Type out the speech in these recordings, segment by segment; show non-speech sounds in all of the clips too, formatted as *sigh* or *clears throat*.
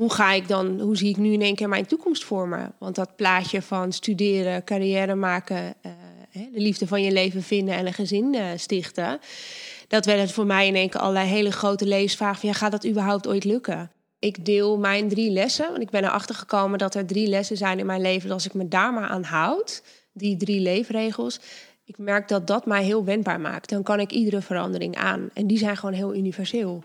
hoe ga ik dan, hoe zie ik nu in één keer mijn toekomst vormen? Want dat plaatje van studeren, carrière maken, uh, de liefde van je leven vinden en een gezin uh, stichten. Dat werd voor mij in één keer allerlei hele grote levensvragen. Van, ja, gaat dat überhaupt ooit lukken? Ik deel mijn drie lessen, want ik ben erachter gekomen dat er drie lessen zijn in mijn leven. als ik me daar maar aan houd, die drie leefregels, ik merk dat dat mij heel wendbaar maakt. Dan kan ik iedere verandering aan. En die zijn gewoon heel universeel.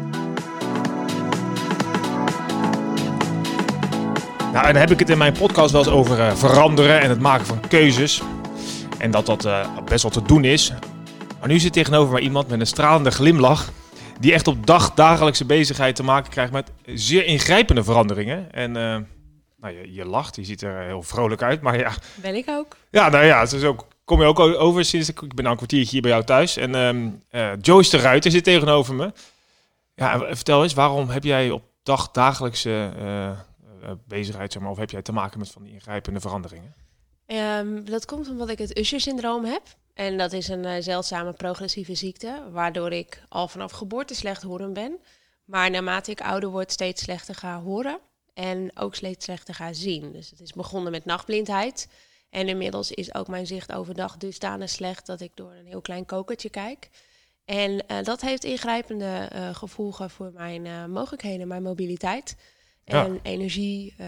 Nou, en dan heb ik het in mijn podcast wel eens over uh, veranderen en het maken van keuzes. En dat dat uh, best wel te doen is. Maar nu zit tegenover mij iemand met een stralende glimlach. Die echt op dag, dagelijkse bezigheid te maken krijgt met zeer ingrijpende veranderingen. En uh, nou, je, je, lacht, je ziet er heel vrolijk uit, maar ja. Ben ik ook. Ja, nou ja, ook, kom je ook over sinds ik, ik ben al een kwartiertje hier bij jou thuis. En um, Joyce de Ruiter zit tegenover me. Ja, vertel eens, waarom heb jij op dag, dagelijkse uh, bezigheid, zeg maar, of heb jij te maken met van die ingrijpende veranderingen? Um, dat komt omdat ik het Usher-syndroom heb. En dat is een uh, zeldzame progressieve ziekte, waardoor ik al vanaf geboorte slecht horen ben. Maar naarmate ik ouder word, steeds slechter ga horen. En ook steeds slechter ga zien. Dus het is begonnen met nachtblindheid. En inmiddels is ook mijn zicht overdag dusdanig slecht dat ik door een heel klein kokertje kijk. En uh, dat heeft ingrijpende gevolgen voor mijn mogelijkheden, mijn mobiliteit. En energie, uh,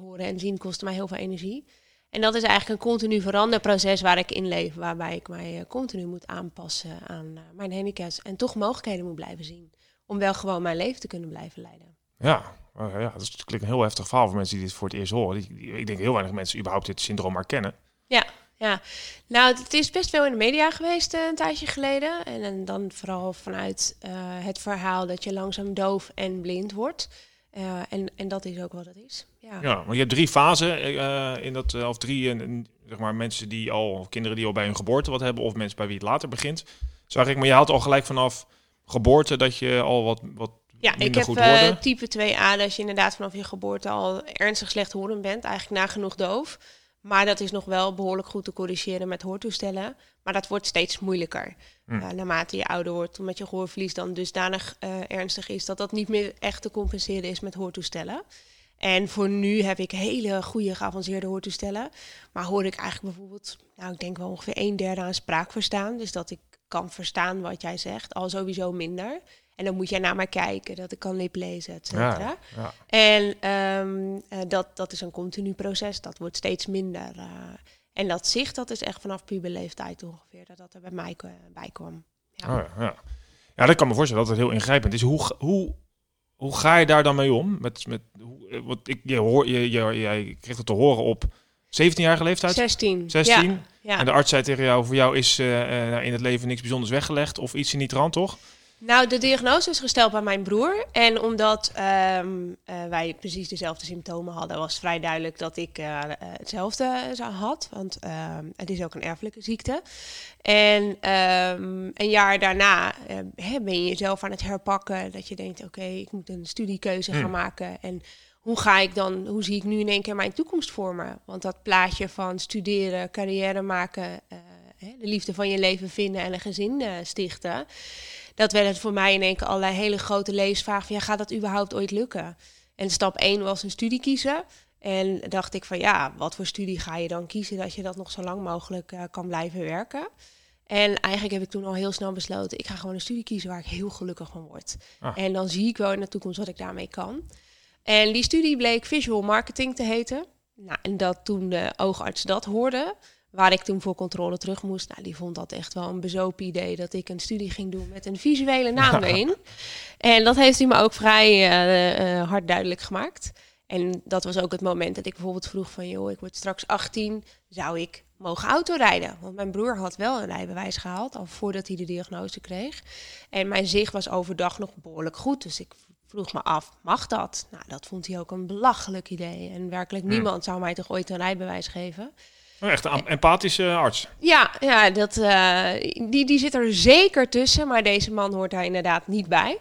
horen en zien kost mij heel veel energie. En dat is eigenlijk een continu veranderproces waar ik in leef, waarbij ik mij uh, continu moet aanpassen aan uh, mijn handicaps en toch mogelijkheden moet blijven zien. Om wel gewoon mijn leven te kunnen blijven leiden. Ja, ja dat is klinkt een heel heftig verhaal voor mensen die dit voor het eerst horen. Ik denk heel weinig mensen überhaupt dit syndroom herkennen. Ja, ja. Nou, het is best wel in de media geweest een tijdje geleden. En, en dan vooral vanuit het verhaal dat je langzaam doof en blind wordt. Uh, en, en dat is ook wat het is. Ja, ja maar je hebt drie fasen uh, in dat, uh, of drie zeg maar, mensen die al, of kinderen die al bij hun geboorte wat hebben, of mensen bij wie het later begint. Zag ik, maar je had al gelijk vanaf geboorte dat je al wat, wat ja, ik heb uh, type 2a, dat je inderdaad vanaf je geboorte al ernstig slecht horen bent, eigenlijk nagenoeg doof. Maar dat is nog wel behoorlijk goed te corrigeren met hoortoestellen. Maar dat wordt steeds moeilijker. Hm. Uh, naarmate je ouder wordt, omdat je gehoorverlies dan dusdanig uh, ernstig is dat dat niet meer echt te compenseren is met hoortoestellen. En voor nu heb ik hele goede geavanceerde hoortoestellen. Maar hoor ik eigenlijk bijvoorbeeld, nou ik denk wel ongeveer een derde aan spraak verstaan. Dus dat ik kan verstaan wat jij zegt, al sowieso minder. En dan moet jij naar mij kijken, dat ik kan liplezen, et cetera. Ja, En um, uh, dat, dat is een continu proces, dat wordt steeds minder. Uh, en dat zicht, dat is echt vanaf puberleeftijd ongeveer, dat dat er bij mij bij kwam. Ja. Oh, ja, ja. dat kan me voorstellen dat het heel ingrijpend is. Hoe, hoe, hoe ga je daar dan mee om? Met, met, hoe, wat ik, je, hoor, je, je, jij kreeg het te horen op 17-jarige leeftijd? 16. 16. Ja, ja. En de arts zei tegen jou, voor jou is uh, in het leven niks bijzonders weggelegd of iets in die trant, toch? Nou, de diagnose is gesteld bij mijn broer. En omdat um, uh, wij precies dezelfde symptomen hadden, was vrij duidelijk dat ik uh, hetzelfde had. Want uh, het is ook een erfelijke ziekte. En um, een jaar daarna ben je jezelf aan het herpakken. Dat je denkt, oké, okay, ik moet een studiekeuze hmm. gaan maken. En hoe ga ik dan, hoe zie ik nu in één keer mijn toekomst vormen? Want dat plaatje van studeren, carrière maken, de liefde van je leven vinden en een gezin stichten dat werd het voor mij in één keer allerlei hele grote levensvragen van ja, gaat dat überhaupt ooit lukken? En stap 1 was een studie kiezen. En dacht ik van ja, wat voor studie ga je dan kiezen dat je dat nog zo lang mogelijk uh, kan blijven werken? En eigenlijk heb ik toen al heel snel besloten, ik ga gewoon een studie kiezen waar ik heel gelukkig van word. Ah. En dan zie ik wel in de toekomst wat ik daarmee kan. En die studie bleek visual marketing te heten. Nou, en dat toen de oogarts dat hoorde, Waar ik toen voor controle terug moest, nou, die vond dat echt wel een bezopen idee dat ik een studie ging doen met een visuele naam *laughs* erin. En dat heeft hij me ook vrij uh, uh, hard duidelijk gemaakt. En dat was ook het moment dat ik bijvoorbeeld vroeg van, joh, ik word straks 18, zou ik mogen autorijden. Want mijn broer had wel een rijbewijs gehaald, al voordat hij de diagnose kreeg. En mijn zicht was overdag nog behoorlijk goed. Dus ik vroeg me af, mag dat? Nou, dat vond hij ook een belachelijk idee. En werkelijk Hmm. niemand zou mij toch ooit een rijbewijs geven. Oh, echt een empathische arts. Ja, ja dat, eh, die, die zit er zeker tussen, maar deze man hoort daar inderdaad niet bij.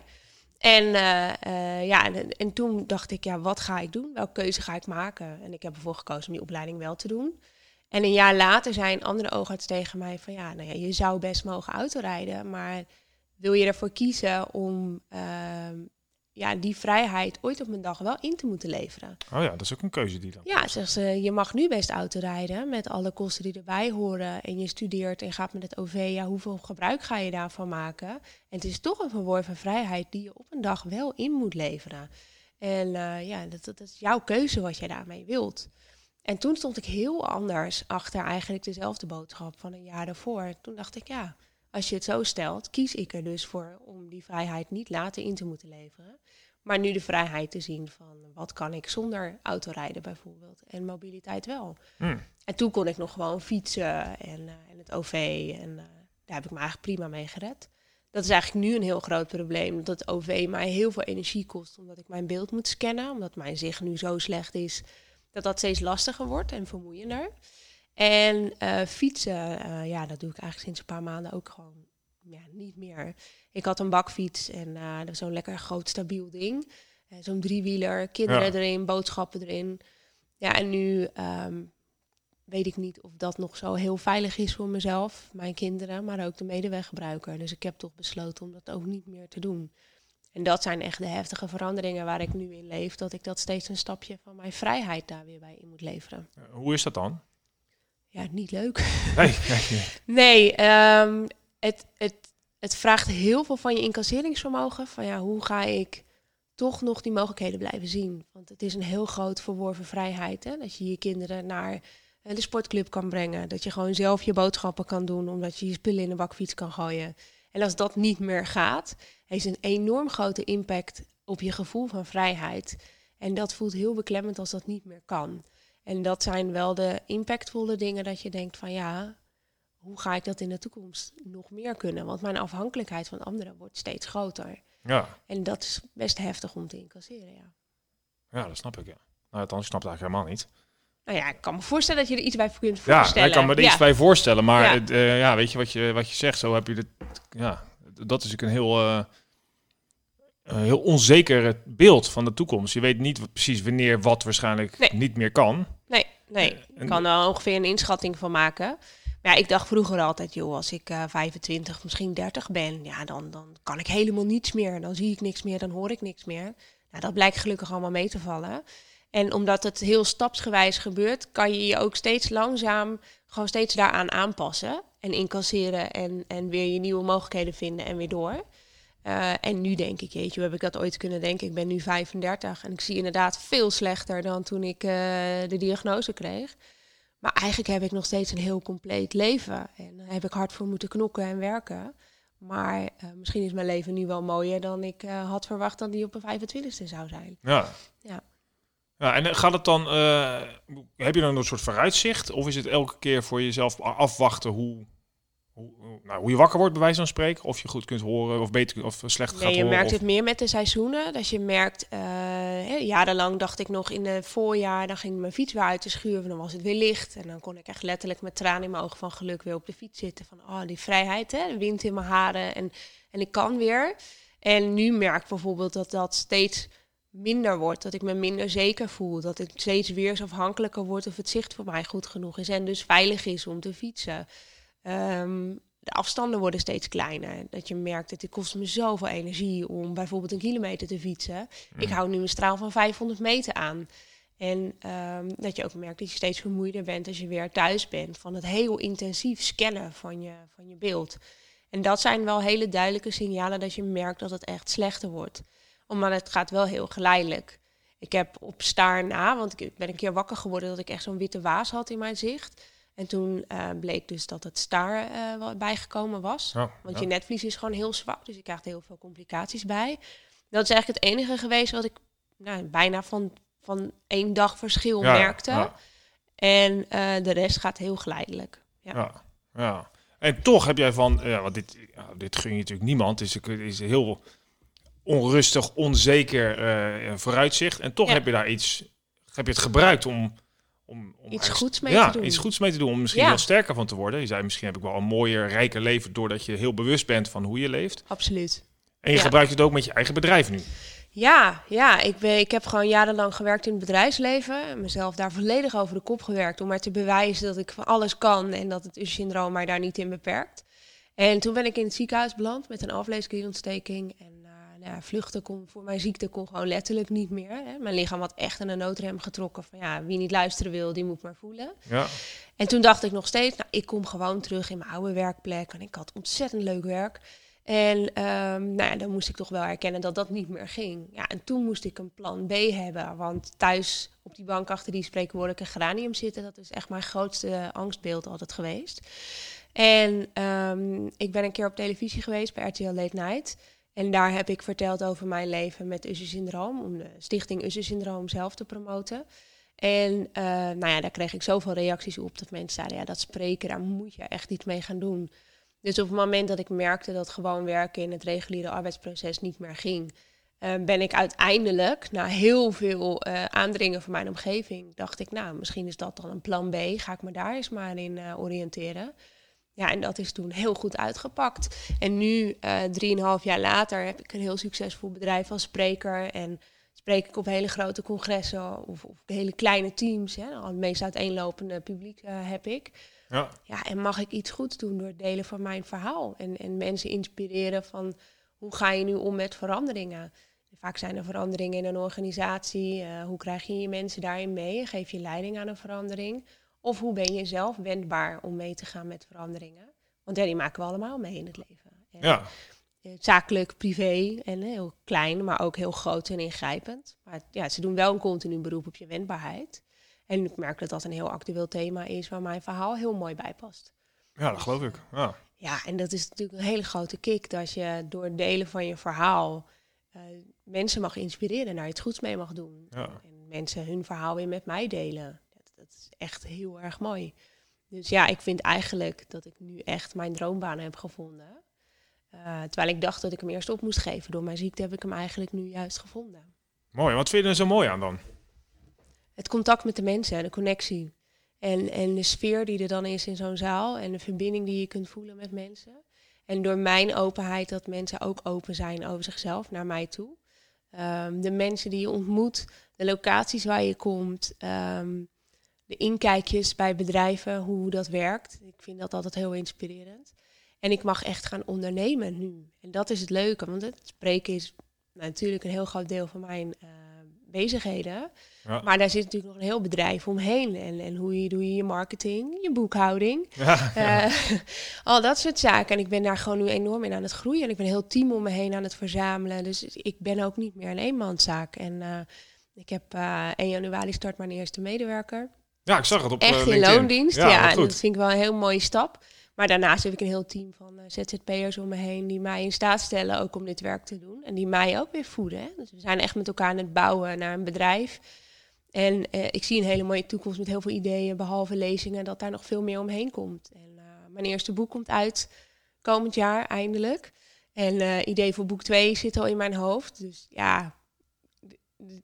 En, eh, eh, ja, en, en toen dacht ik, ja, wat ga ik doen? Welke keuze ga ik maken? En ik heb ervoor gekozen om die opleiding wel te doen. En een jaar later zei een andere oogarts tegen mij van, ja, nou ja, je zou best mogen autorijden, maar wil je ervoor kiezen om ehm, ja, die vrijheid ooit op een dag wel in te moeten leveren? Oh ja, dat is ook een keuze die dan. Ja, zegt ze, je mag nu best autorijden met alle kosten die erbij horen. En je studeert en gaat met het OV, ja, hoeveel gebruik ga je daarvan maken? En het is toch een verworven vrijheid die je op een dag wel in moet leveren. En eh, ja, dat, dat is jouw keuze wat jij daarmee wilt. En toen stond ik heel anders achter eigenlijk dezelfde boodschap van een jaar daarvoor. Toen dacht ik, ja, als je het zo stelt, kies ik er dus voor om die vrijheid niet later in te moeten leveren. Maar nu de vrijheid te zien van wat kan ik zonder autorijden bijvoorbeeld. En mobiliteit wel. Hmm. En toen kon ik nog gewoon fietsen en, eh, en het OV. En eh, daar heb ik me eigenlijk prima mee gered. Dat is eigenlijk nu een heel groot probleem. Dat het OV mij heel veel energie kost. Omdat ik mijn beeld moet scannen. Omdat mijn zicht nu zo slecht is. Dat dat steeds lastiger wordt en vermoeiender. En eh, fietsen, eh, ja, dat doe ik eigenlijk sinds een paar maanden ook gewoon ja, niet meer. Ik had een bakfiets en eh, dat was zo'n lekker groot stabiel ding. Zo'n driewieler, kinderen Ja. erin, boodschappen erin. Ja, en nu ehm, weet ik niet of dat nog zo heel veilig is voor mezelf, mijn kinderen, maar ook de medeweggebruiker. Dus ik heb toch besloten om dat ook niet meer te doen. En dat zijn echt de heftige veranderingen waar ik nu in leef. Dat ik dat steeds een stapje van mijn vrijheid daar weer bij in moet leveren. Hoe is dat dan? Ja, niet leuk. Nee, *laughs* nee, nee. Nee, ehm, het, het, het vraagt heel veel van je incasseringsvermogen. Van ja, hoe ga ik toch nog die mogelijkheden blijven zien? Want het is een heel groot verworven vrijheid. Hè? Dat je je kinderen naar eh, de sportclub kan brengen. Dat je gewoon zelf je boodschappen kan doen, omdat je je spullen in de bakfiets kan gooien. En als dat niet meer gaat, heeft een enorm grote impact op je gevoel van vrijheid. En dat voelt heel beklemmend als dat niet meer kan. En dat zijn wel de impactvolle dingen dat je denkt van ja, hoe ga ik dat in de toekomst nog meer kunnen? Want mijn afhankelijkheid van anderen wordt steeds groter. Ja, En dat is best heftig om te incasseren, ja. ja, dat snap ik, ja. Nou, althans, ik snap het eigenlijk helemaal niet. Nou ja, ik kan me voorstellen dat je er iets bij kunt Ja, voorstellen. ik kan me er ja. iets bij voorstellen, maar Ja. het, eh, ja, weet je wat, je wat je zegt, zo heb je het, ja, dat is ook een heel, eh, een heel onzeker beeld van de toekomst. Je weet niet precies wanneer wat waarschijnlijk Nee. niet meer kan. Nee. Eh, Ik kan er ongeveer een inschatting van maken. Maar ja, ik dacht vroeger altijd, joh, als ik eh 25, misschien 30 ben, ja, dan, dan kan ik helemaal niets meer. Dan zie ik niks meer, dan hoor ik niks meer. Nou, dat blijkt gelukkig allemaal mee te vallen. En omdat het heel stapsgewijs gebeurt, kan je je ook steeds langzaam gewoon steeds daaraan aanpassen. En incasseren en, en weer je nieuwe mogelijkheden vinden en weer door. Eh, en nu denk ik, jeetje, hoe heb ik dat ooit kunnen denken? Ik ben nu 35 en ik zie inderdaad veel slechter dan toen ik eh, de diagnose kreeg. Maar eigenlijk heb ik nog steeds een heel compleet leven. En daar heb ik hard voor moeten knokken en werken. Maar eh, misschien is mijn leven nu wel mooier dan ik had verwacht dat die op een 25e zou zijn. Ja. Ja. Ja, en gaat het dan, heb je dan een soort vooruitzicht? Of is het elke keer voor jezelf afwachten hoe, hoe, nou, hoe je wakker wordt, bij wijze van spreken? Of je goed kunt horen, of beter of slecht gaat Nee, je horen? merkt of- het meer met de seizoenen. Dat je merkt, eh, jarenlang dacht ik nog in het voorjaar, dan ging mijn fiets weer uit de schuur, dan was het weer licht. En dan kon ik echt letterlijk met tranen in mijn ogen van geluk weer op de fiets zitten. Van, oh, die vrijheid, hè, de wind in mijn haren en, en ik kan weer. En nu merk ik bijvoorbeeld dat dat steeds minder wordt. Dat ik me minder zeker voel. Dat ik steeds weersafhankelijker word of het zicht voor mij goed genoeg is. En dus veilig is om te fietsen. Ehm, de afstanden worden steeds kleiner. Dat je merkt dat het kost me zoveel energie om bijvoorbeeld een kilometer te fietsen. Ik hou nu een straal van 500 meter aan. En ehm, dat je ook merkt dat je steeds vermoeider bent als je weer thuis bent. Van het heel intensief scannen van je, van je beeld. En dat zijn wel hele duidelijke signalen dat je merkt dat het echt slechter wordt. Omdat het gaat wel heel geleidelijk. Ik heb op staar na, want ik ben een keer wakker geworden dat ik echt zo'n witte waas had in mijn zicht. En toen eh, bleek dus dat het staar eh, wel bijgekomen was. Want ja. je netvlies is gewoon heel zwak, dus je krijgt heel veel complicaties bij. Dat is eigenlijk het enige geweest wat ik nou, bijna van, van één dag verschil Ja, merkte. ja. En de rest gaat heel geleidelijk. Ja. ja. En toch heb jij van, ja, want dit, ja, dit gun je natuurlijk niemand. Dus het is heel onrustig, onzeker uh, vooruitzicht. En toch heb je daar iets, heb je het gebruikt om... om, om iets goeds mee ja, te doen. iets goeds mee te doen. Om misschien ja. sterscher van te worden. Je zei, misschien heb ik wel een mooier, rijker leven... doordat je heel bewust bent van hoe je leeft. Absoluut. En je gebruikt het ook met je eigen bedrijf nu. Ja, ja ik, ben, ik heb gewoon jarenlang gewerkt in het bedrijfsleven. Mezelf daar volledig over de kop gewerkt. Om maar te bewijzen dat ik van alles kan. En dat het syndroom mij daar niet in beperkt. En toen ben ik in het ziekenhuis beland met een afleeskierontsteking. En nou, vluchten kon voor mijn ziekte kon gewoon letterlijk niet meer. Hè. Mijn lichaam had echt aan de noodrem getrokken van ja, wie niet luisteren wil, die moet maar voelen. Ja. En toen dacht ik nog steeds, nou, ik kom gewoon terug in mijn oude werkplek. En ik had ontzettend leuk werk. En um, nou ja, dan moest ik toch wel erkennen dat dat niet meer ging. Ja, en toen moest ik een plan B hebben. Want thuis op die bank achter die spreekwoordelijke geranium zitten, dat is echt mijn grootste angstbeeld altijd geweest. En um, ik ben een keer op televisie geweest bij RTL Late Night. En daar heb ik verteld over mijn leven met Usher-syndroom, om de stichting Usher-syndroom zelf te promoten. En uh, nou ja, daar kreeg ik zoveel reacties op dat mensen zeiden, ja, dat spreken, daar moet je echt iets mee gaan doen. Dus op het moment dat ik merkte dat gewoon werken in het reguliere arbeidsproces niet meer ging, uh, ben ik uiteindelijk, na heel veel uh, aandringen van mijn omgeving, dacht ik, nou, misschien is dat dan een plan B, ga ik me daar eens maar in oriënteren. Ja, en dat is toen heel goed uitgepakt. En nu, uh, drieënhalf jaar later, heb ik een heel succesvol bedrijf als spreker. En spreek ik op hele grote congressen of, of hele kleine teams. Hè. Al het meest uiteenlopende publiek uh, heb ik. Ja. ja, en mag ik iets goeds doen door het delen van mijn verhaal. En, en mensen inspireren van hoe ga je nu om met veranderingen. Vaak zijn er veranderingen in een organisatie. Uh, hoe krijg je je mensen daarin mee? Geef je leiding aan een verandering? Of hoe ben je zelf wendbaar om mee te gaan met veranderingen? Want ja, die maken we allemaal mee in het leven. En ja. Eh, zakelijk, privé en heel klein, maar ook heel groot en ingrijpend. Maar ja, ze doen wel een continu beroep op je wendbaarheid. En ik merk dat dat een heel actueel thema is waar mijn verhaal heel mooi bij past. Ja, dat geloof ik. Ja, ja en dat is natuurlijk een hele grote kick dat je door het delen van je verhaal uh, mensen mag inspireren, naar iets goeds mee mag doen. Ja. En mensen hun verhaal weer met mij delen dat is echt heel erg mooi. Dus ja, ik vind eigenlijk dat ik nu echt mijn droombaan heb gevonden. Uh, terwijl ik dacht dat ik hem eerst op moest geven. Door mijn ziekte heb ik hem eigenlijk nu juist gevonden. Mooi, wat vind je er zo mooi aan dan? Het contact met de mensen, de connectie. En, en de sfeer die er dan is in zo'n zaal. En de verbinding die je kunt voelen met mensen. En door mijn openheid dat mensen ook open zijn over zichzelf naar mij toe. Um, de mensen die je ontmoet, de locaties waar je komt. Um, de inkijkjes bij bedrijven, hoe dat werkt. Ik vind dat altijd heel inspirerend. En ik mag echt gaan ondernemen nu. En dat is het leuke, want het spreken is natuurlijk een heel groot deel van mijn uh, bezigheden. Ja. Maar daar zit natuurlijk nog een heel bedrijf omheen. En, en hoe je, doe je je marketing, je boekhouding, ja, ja. Uh, *laughs* al dat soort zaken. En ik ben daar gewoon nu enorm in aan het groeien. En ik ben een heel team om me heen aan het verzamelen. Dus ik ben ook niet meer een eenmanszaak. En uh, ik heb 1 januari start mijn eerste medewerker. Ja, ik zag het op Echt uh, in loondienst, ja. Ja, en goed. dat vind ik wel een heel mooie stap. Maar daarnaast heb ik een heel team van uh, ZZP'ers om me heen... die mij in staat stellen ook om dit werk te doen. En die mij ook weer voeden. Hè. Dus we zijn echt met elkaar aan het bouwen naar een bedrijf. En uh, ik zie een hele mooie toekomst met heel veel ideeën... behalve lezingen, dat daar nog veel meer omheen komt. En uh, mijn eerste boek komt uit komend jaar, eindelijk. En idee voor boek 2 zit al in mijn hoofd. Dus ja,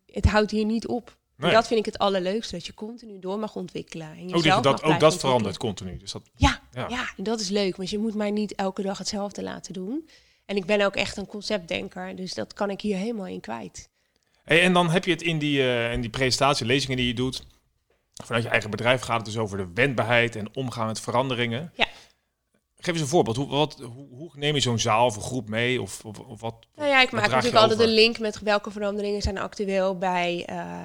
het houdt hier niet op. Nee. En dat vind ik het allerleukste, dat je continu door mag ontwikkelen. En Ook, jezelf dat, ook dat verandert continu. Dus dat, Ja, Ja. dat is leuk, want je moet mij niet elke dag hetzelfde laten doen. En ik ben ook echt een conceptdenker, dus dat kan ik hier helemaal in kwijt. Hey, en dan heb je het in die, eh, in die presentatie, lezingen die je doet. Vanuit je eigen bedrijf gaat het dus over de wendbaarheid en omgaan met veranderingen. Ja. Geef eens een voorbeeld. Hoe, wat, hoe, hoe neem je zo'n zaal of een groep mee? Of, of, of wat? Nou ja, ik maak natuurlijk altijd een link met welke veranderingen zijn actueel bij eh,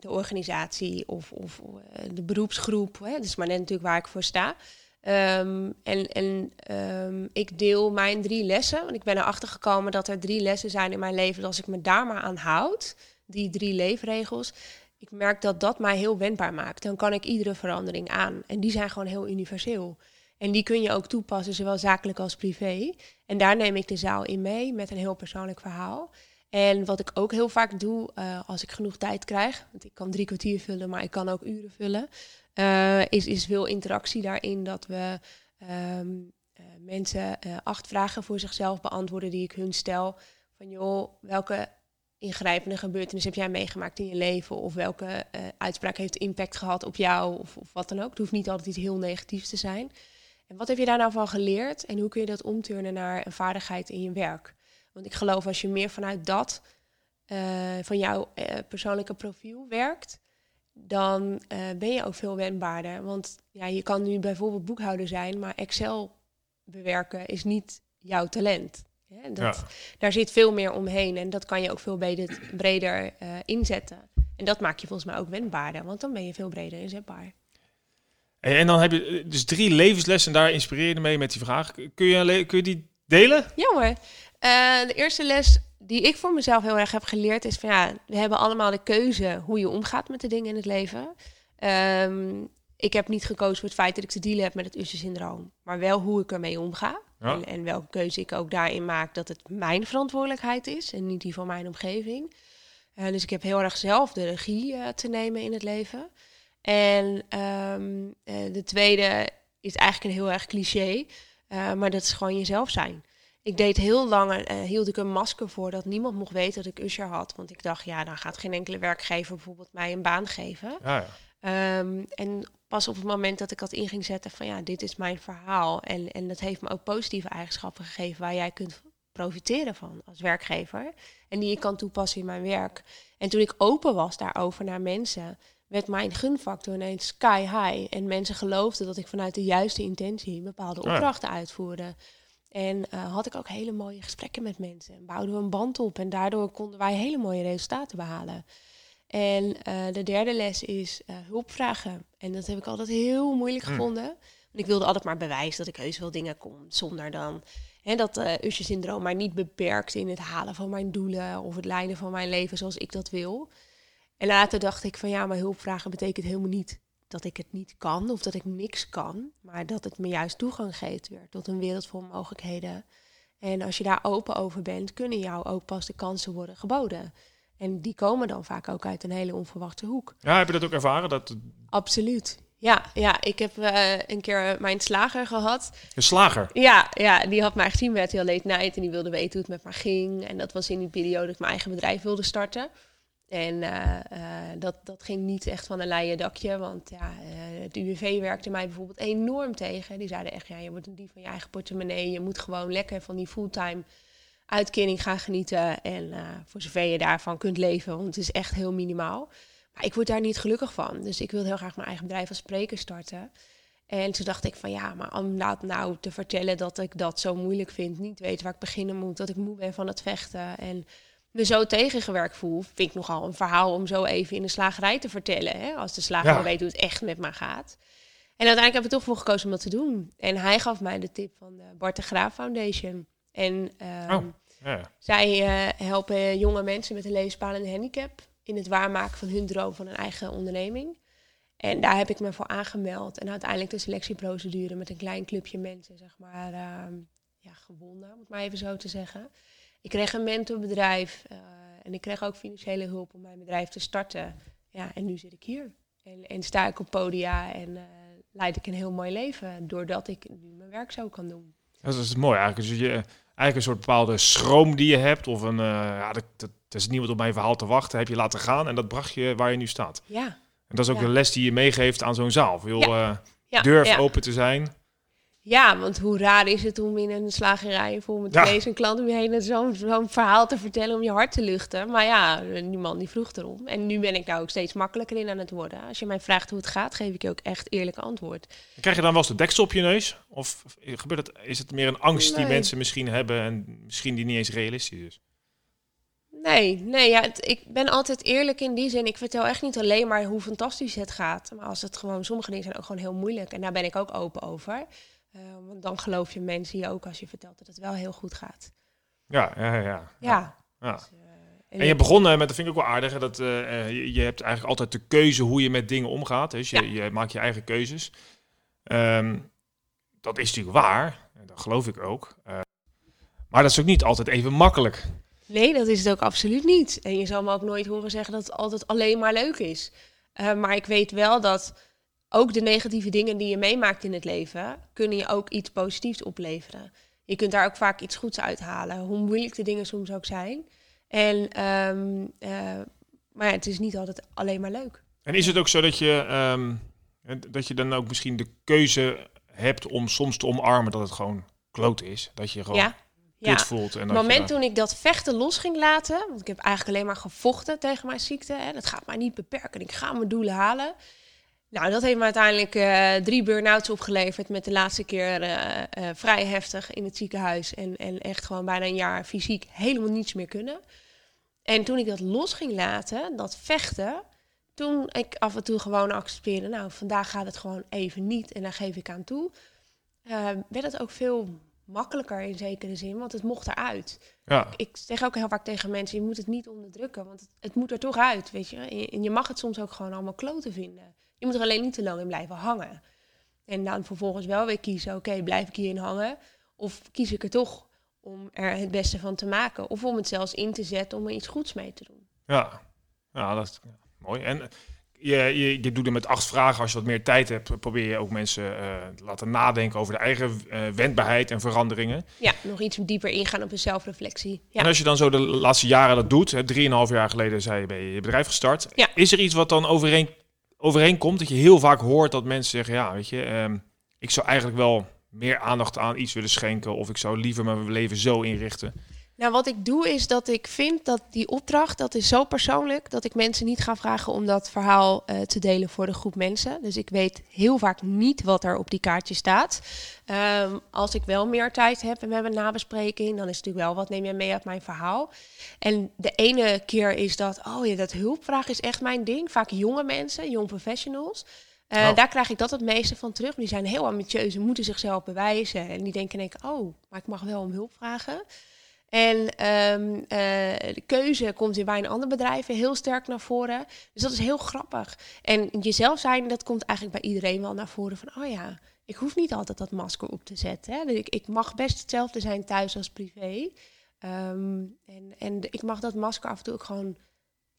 de organisatie of, of eh, de beroepsgroep. Hè. Dat is maar net natuurlijk waar ik voor sta. Ehm, en en ehm, ik deel mijn drie lessen. Want ik ben erachter gekomen dat er drie lessen zijn in mijn leven. Dat als ik me daar maar aan houd, die drie leefregels. Ik merk dat dat mij heel wendbaar maakt. Dan kan ik iedere verandering aan. En die zijn gewoon heel universeel. En die kun je ook toepassen, zowel zakelijk als privé. En daar neem ik de zaal in mee met een heel persoonlijk verhaal. En wat ik ook heel vaak doe, uh, als ik genoeg tijd krijg, want ik kan drie kwartier vullen, maar ik kan ook uren vullen. eh, is, is veel interactie daarin dat we ehm, eh, mensen eh, acht vragen voor zichzelf beantwoorden die ik hun stel. Van joh, welke ingrijpende gebeurtenis heb jij meegemaakt in je leven? Of welke uitspraak heeft impact gehad op jou? Of, of wat dan ook. Het hoeft niet altijd iets heel negatiefs te zijn. En wat heb je daar nou van geleerd? En hoe kun je dat omturnen naar een vaardigheid in je werk? Want ik geloof als je meer vanuit dat van jouw persoonlijke profiel werkt, dan uh, ben je ook veel wendbaarder. Want ja, je kan nu bijvoorbeeld boekhouder zijn, maar Excel bewerken is niet jouw talent. Ja, dat, Daar zit veel meer omheen en dat kan je ook veel breder, *clears throat* breder inzetten. En dat maakt je volgens mij ook wendbaarder, want dan ben je veel breder inzetbaar. En dan heb je eh, dus drie levenslessen, daar inspireer je mee met die vraag. Kun je, kun je die delen? Ja hoor. Uh, de eerste les die ik voor mezelf heel erg heb geleerd is van ja, we hebben allemaal de keuze hoe je omgaat met de dingen in het leven. Um, ik heb niet gekozen voor het feit dat ik te dealen heb met het Usher-syndroom, maar wel hoe ik ermee omga. En, en, welke keuze ik ook daarin maak dat het mijn verantwoordelijkheid is en niet die van mijn omgeving. Uh, dus ik heb heel erg zelf de regie uh, te nemen in het leven. En um, uh, de tweede is eigenlijk een heel erg cliché, maar dat is gewoon jezelf zijn ik deed heel lang, uh, hield ik een masker voor dat niemand mocht weten dat ik Usher had. Want ik dacht, ja, dan gaat geen enkele werkgever bijvoorbeeld mij een baan geven. Ja, ja. Um, en pas op het moment dat ik dat in ging zetten van ja, dit is mijn verhaal. En, en dat heeft me ook positieve eigenschappen gegeven waar jij kunt profiteren van als werkgever. En die ik kan toepassen in mijn werk. En toen ik open was daarover naar mensen, werd mijn gunfactor ineens sky high. En mensen geloofden dat ik vanuit de juiste intentie bepaalde opdrachten uitvoerde. En uh, had ik ook hele mooie gesprekken met mensen. En bouwden we een band op. En daardoor konden wij hele mooie resultaten behalen. En uh, de derde les is uh, hulp vragen. En dat heb ik altijd heel moeilijk mm. gevonden. Want ik wilde altijd maar bewijzen dat ik heus wel dingen kon. Zonder dan hè, dat uh, Usher-syndroom mij niet beperkt in het halen van mijn doelen. Of het leiden van mijn leven zoals ik dat wil. En later dacht ik van ja, maar hulp vragen betekent helemaal niet dat ik het niet kan of dat ik niks kan, maar dat het me juist toegang geeft weer tot een wereld vol mogelijkheden. En als je daar open over bent, kunnen jou ook pas de kansen worden geboden. En die komen dan vaak ook uit een hele onverwachte hoek. Ja, heb je dat ook ervaren? Dat... Absoluut. Ja, ja, ik heb uh, een keer mijn slager gehad. Een slager? Ja, ja, die had mij gezien met heel late night en die wilde weten hoe het met me ging. En dat was in die periode dat ik mijn eigen bedrijf wilde starten. En uh, uh, dat, dat ging niet echt van een leien dakje, want ja, uh, het UWV werkte mij bijvoorbeeld enorm tegen. Die zeiden echt, ja, je wordt een dief van je eigen portemonnee. Je moet gewoon lekker van die fulltime uitkering gaan genieten. En voor zover je daarvan kunt leven, want het is echt heel minimaal. Maar ik word daar niet gelukkig van. Dus ik wil heel graag mijn eigen bedrijf als spreker starten. En toen dacht ik van ja, maar om nou te vertellen dat ik dat zo moeilijk vind, niet weet waar ik beginnen moet, dat ik moe ben van het vechten en me zo tegengewerkt voel, vind ik nogal een verhaal om zo even in de slagerij te vertellen. Hè? Als de slager weet hoe het echt met me gaat. En uiteindelijk heb ik toch voor gekozen om dat te doen. En hij gaf mij de tip van de Bart de Graaf Foundation. En um, oh, zij uh, helpen jonge mensen met een levensbepalende handicap in het waarmaken van hun droom van een eigen onderneming. En daar heb ik me voor aangemeld. En uiteindelijk de selectieprocedure met een klein clubje mensen, zeg maar, uh, ja, gewonnen, moet ik maar even zo te zeggen. Ik kreeg een mentorbedrijf uh, en ik kreeg ook financiële hulp om mijn bedrijf te starten. Ja, en nu zit ik hier. En, en sta ik op podia en uh, leid ik een heel mooi leven doordat ik nu mijn werk zo kan doen. Dat is mooi eigenlijk. Dus je, eigenlijk een soort bepaalde schroom die je hebt of een, uh, ja, dat, dat, is niemand op mijn verhaal te wachten, heb je laten gaan en dat bracht je waar je nu staat. Ja. En dat is ook een les die je meegeeft aan zo'n zaal. Veel ja. durf open te zijn. Ja, want hoe raar is het om in een slagerij vol met ja. een klant om je heen zo'n zo'n verhaal te vertellen om je hart te luchten. Maar ja, die man die vroeg erom. En nu ben ik daar ook steeds makkelijker in aan het worden. Als je mij vraagt hoe het gaat, geef ik je ook echt eerlijk antwoord. Krijg je dan wel eens de deksel op je neus? Of gebeurt het, is het meer een angst die mensen misschien hebben en misschien die niet eens realistisch is? Nee, nee ja, ik ben altijd eerlijk in die zin. Ik vertel echt niet alleen maar hoe fantastisch het gaat. Maar als het gewoon, sommige dingen zijn ook gewoon heel moeilijk. En daar ben ik ook open over. Uh, want dan geloof je mensen je ook als je vertelt dat het wel heel goed gaat. Ja, ja, ja. Ja. ja. Dus, uh, en, je begon met, dat vind ik ook wel aardig, dat uh, je, je, hebt eigenlijk altijd de keuze hoe je met dingen omgaat. Dus je, je maakt je eigen keuzes. Um, dat is natuurlijk waar, dat geloof ik ook. maar dat is ook niet altijd even makkelijk. Nee, dat is het ook absoluut niet. En je zal me ook nooit horen zeggen dat het altijd alleen maar leuk is. maar ik weet wel dat ook de negatieve dingen die je meemaakt in het leven, kunnen je ook iets positiefs opleveren. Je kunt daar ook vaak iets goeds uithalen, hoe moeilijk de dingen soms ook zijn. En, ehm, eh, maar ja, het is niet altijd alleen maar leuk. En is het ook zo dat je, ehm, dat je dan ook misschien de keuze hebt om soms te omarmen dat het gewoon kloot is? Dat je gewoon Ja, kut ja. voelt. En dat het moment toen ik dat vechten los ging laten, want ik heb eigenlijk alleen maar gevochten tegen mijn ziekte. Hè, dat gaat mij niet beperken. Ik ga mijn doelen halen. Nou, dat heeft me uiteindelijk eh, drie burn-outs opgeleverd. Met de laatste keer eh, eh, vrij heftig in het ziekenhuis. En, en echt gewoon bijna een jaar fysiek helemaal niets meer kunnen. En toen ik dat los ging laten, dat vechten. Toen ik af en toe gewoon accepteerde, nou, vandaag gaat het gewoon even niet. En daar geef ik aan toe. werd het ook veel makkelijker in zekere zin, want het mocht eruit ja. ik zeg ook heel vaak tegen mensen, je moet het niet onderdrukken, want het, het moet er toch uit, weet je. en je mag het soms ook gewoon allemaal kloten vinden. Je moet er alleen niet te lang in blijven hangen. En dan vervolgens wel weer kiezen, oké, blijf ik hierin hangen? Of kies ik er toch om er het beste van te maken? Of om het zelfs in te zetten om er iets goeds mee te doen? Ja, ja dat is mooi. En je, je, je doet er met acht vragen. Als je wat meer tijd hebt, probeer je ook mensen te laten nadenken over de eigen eh, wendbaarheid en veranderingen. Ja, nog iets dieper ingaan op een zelfreflectie. Ja. En als je dan zo de laatste jaren dat doet, hè, drieënhalf jaar geleden zei je, ben je je bedrijf gestart. Ja. Is er iets wat dan overeen, overeenkomt? Dat je heel vaak hoort dat mensen zeggen, ja, weet je, ehm, ik zou eigenlijk wel meer aandacht aan iets willen schenken. Of ik zou liever mijn leven zo inrichten. Nou, wat ik doe is dat ik vind dat die opdracht, dat is zo persoonlijk, dat ik mensen niet ga vragen om dat verhaal eh, te delen voor de groep mensen. Dus ik weet heel vaak niet wat er op die kaartje staat. Ehm, als ik wel meer tijd heb en we hebben een nabespreking, dan is het natuurlijk wel wat neem jij mee uit mijn verhaal. En de ene keer is dat, oh ja, dat hulpvraag is echt mijn ding. Vaak jonge mensen, jong professionals. Eh, Oh. Daar krijg ik dat het meeste van terug. Die zijn heel ambitieus en moeten zichzelf bewijzen. En die denken, denk, oh, maar ik mag wel om hulp vragen. En ehm, eh, de keuze komt weer bij een bedrijf heel sterk naar voren. Dus dat is heel grappig. En jezelf zijn, dat komt eigenlijk bij iedereen wel naar voren. Van, oh ja, ik hoef niet altijd dat masker op te zetten. Hè. Ik, ik mag best hetzelfde zijn thuis als privé. Ehm, en, en ik mag dat masker af en toe ook gewoon...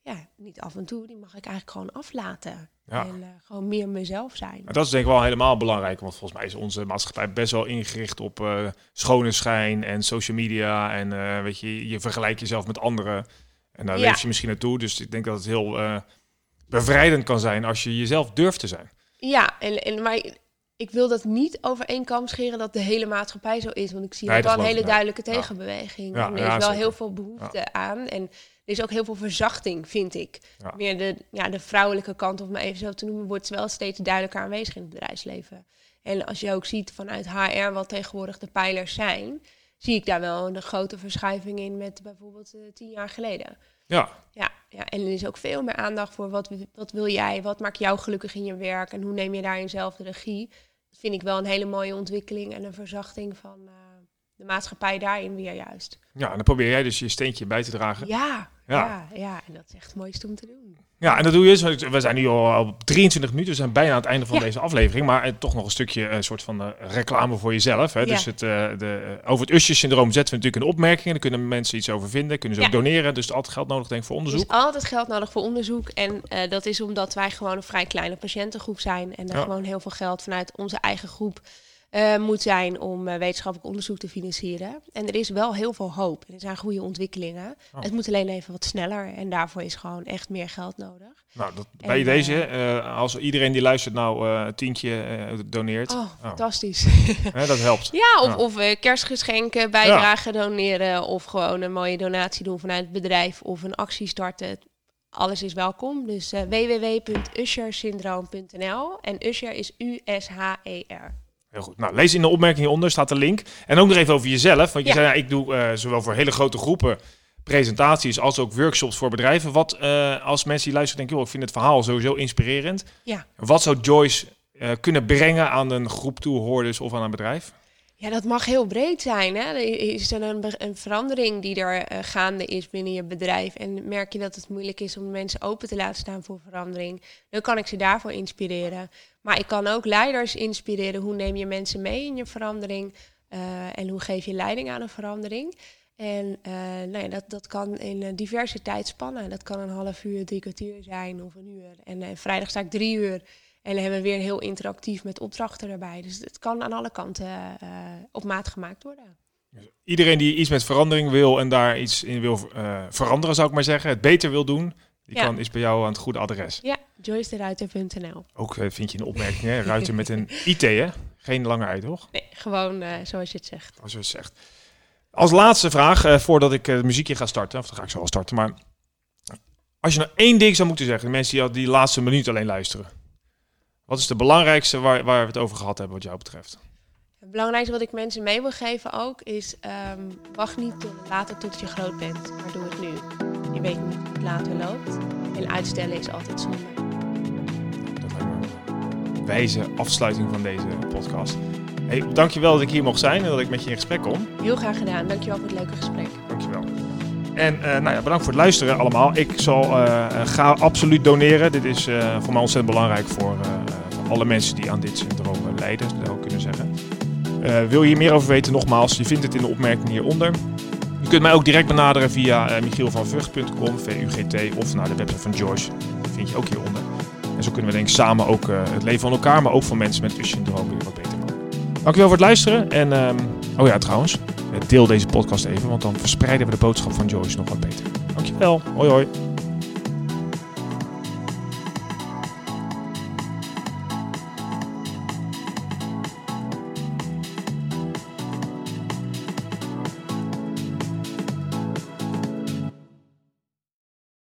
Ja, niet af en toe, die mag ik eigenlijk gewoon aflaten. Ja. En eh, gewoon meer mezelf zijn. Maar dat is denk ik wel helemaal belangrijk, want volgens mij is onze maatschappij best wel ingericht op eh, schone schijn en social media. En eh, weet je, je vergelijkt jezelf met anderen. En daar Ja. leef je misschien naartoe. Dus ik denk dat het heel bevrijdend kan zijn als je jezelf durft te zijn. Ja, en, en, maar ik wil dat niet over één kam scheren dat de hele maatschappij zo is. Want ik zie Nee, wel een hele duidelijke tegenbeweging. Ja, en er is wel heel veel behoefte aan. En is ook heel veel verzachting, vind ik. Ja. Meer de, ja, de vrouwelijke kant, om het maar even zo te noemen, wordt wel steeds duidelijker aanwezig in het bedrijfsleven. En als je ook ziet vanuit HR wat tegenwoordig de pijlers zijn, zie ik daar wel een grote verschuiving in met bijvoorbeeld eh, tien jaar geleden. Ja, Ja, ja, en er is ook veel meer aandacht voor wat, wat wil jij, wat maakt jou gelukkig in je werk en hoe neem je daarin zelf de regie. Dat vind ik wel een hele mooie ontwikkeling en een verzachting van eh, de maatschappij daarin weer juist. ja, en dan probeer jij dus je steentje bij te dragen. Ja, Ja. ja, ja, en dat is echt het mooiste om te doen. Ja, en dat doe je dus. We zijn nu al op 23 minuten, we zijn bijna aan het einde van Ja. deze aflevering. Maar eh, toch nog een stukje een soort van eh, reclame voor jezelf. Hè? Ja. Dus het, eh, de, eh, over het Usher-syndroom zetten we natuurlijk een opmerking. Daar kunnen mensen iets over vinden, kunnen ze ook doneren. Dus altijd geld nodig denk ik voor Er onderzoek. is altijd geld nodig voor onderzoek en eh, dat is omdat wij gewoon een vrij kleine patiëntengroep zijn en er Ja. gewoon heel veel geld vanuit onze eigen groep eh, moet zijn om eh, wetenschappelijk onderzoek te financieren. En er is wel heel veel hoop. Er zijn goede ontwikkelingen. Oh. Het moet alleen even wat sneller. En daarvoor is gewoon echt meer geld nodig. Nou, dat, En, bij deze, eh, als iedereen die luistert nou een tientje doneert, Oh, fantastisch. *laughs* hè, dat helpt. ja, of, Ja. of kerstgeschenken, bijdragen doneren. Of gewoon een mooie donatie doen vanuit het bedrijf. Of een actie starten. Alles is welkom. Dus eh www.ushersyndroom.nl. En Usher is U-S-H-E-R. Heel goed. Nou, lees in de opmerking hieronder, staat de link. En ook nog even over jezelf. Want je Ja. zei, ja, ik doe eh, zowel voor hele grote groepen presentaties als ook workshops voor bedrijven. Wat eh, als mensen die luisteren denken, joh, ik vind het verhaal sowieso inspirerend. Ja. Wat zou Joyce eh, kunnen brengen aan een groep toehoorders of aan een bedrijf? Ja, dat mag heel breed zijn. Hè? Is er een, een verandering die er eh, gaande is binnen je bedrijf. En merk je dat het moeilijk is om mensen open te laten staan voor verandering. Dan kan ik ze daarvoor inspireren. Maar ik kan ook leiders inspireren. Hoe neem je mensen mee in je verandering? Eh, en hoe geef je leiding aan een verandering? En eh, nou ja, dat, dat kan in diverse tijdspannen. Dat kan een half uur, drie kwartier zijn of een uur. En vrijdag sta ik drie uur. En dan hebben we weer heel interactief met opdrachten erbij. Dus het kan aan alle kanten uh, op maat gemaakt worden. Iedereen die iets met verandering wil en daar iets in wil uh, veranderen, zou ik maar zeggen, het beter wil doen, die Ja. kan, is bij jou aan het goede adres. Ja, joycederuiter.nl. Ook eh, vind je een opmerking, hè? Ruiter met een *laughs* IT, hè? Geen lange uit, toch? Nee, gewoon eh, zoals je het zegt. Als je het zegt. Als laatste vraag, eh, voordat ik eh, het muziekje ga starten, of dan ga ik zo al starten, maar als je nou één ding zou moeten zeggen, de mensen die al die laatste minuut alleen luisteren, wat is de belangrijkste waar, waar we het over gehad hebben wat jou betreft? Het belangrijkste wat ik mensen mee wil geven ook is... ehm, wacht niet tot later tot je groot bent, maar doe het nu. Je weet niet hoe het later loopt. En uitstellen is altijd zonde. Dat lijkt me een wijze afsluiting van deze podcast. Hey, dankjewel dat ik hier mocht zijn en dat ik met je in gesprek kon. Heel graag gedaan. Dankjewel voor het leuke gesprek. Dankjewel. En eh, nou ja, bedankt voor het luisteren allemaal. Ik zal eh, eh, ga absoluut doneren. Dit is voor mij ontzettend belangrijk voor, voor alle mensen die aan dit syndroom eh, lijden, zou ik kunnen zeggen. Eh, wil je hier meer over weten? Nogmaals, je vindt het in de opmerking hieronder. Je kunt mij ook direct benaderen via uh, michielvanvugt.com, VUGT, of naar de website van Joyce. Die vind je ook hieronder. En zo kunnen we denk ik samen ook eh, het leven van elkaar, maar ook van mensen met Cushing-syndroom weer wat beter maken. Dankjewel voor het luisteren. En, ehm, oh ja, trouwens, eh, deel deze podcast even, want dan verspreiden we de boodschap van Joyce nog wat beter. Dankjewel. Hoi hoi.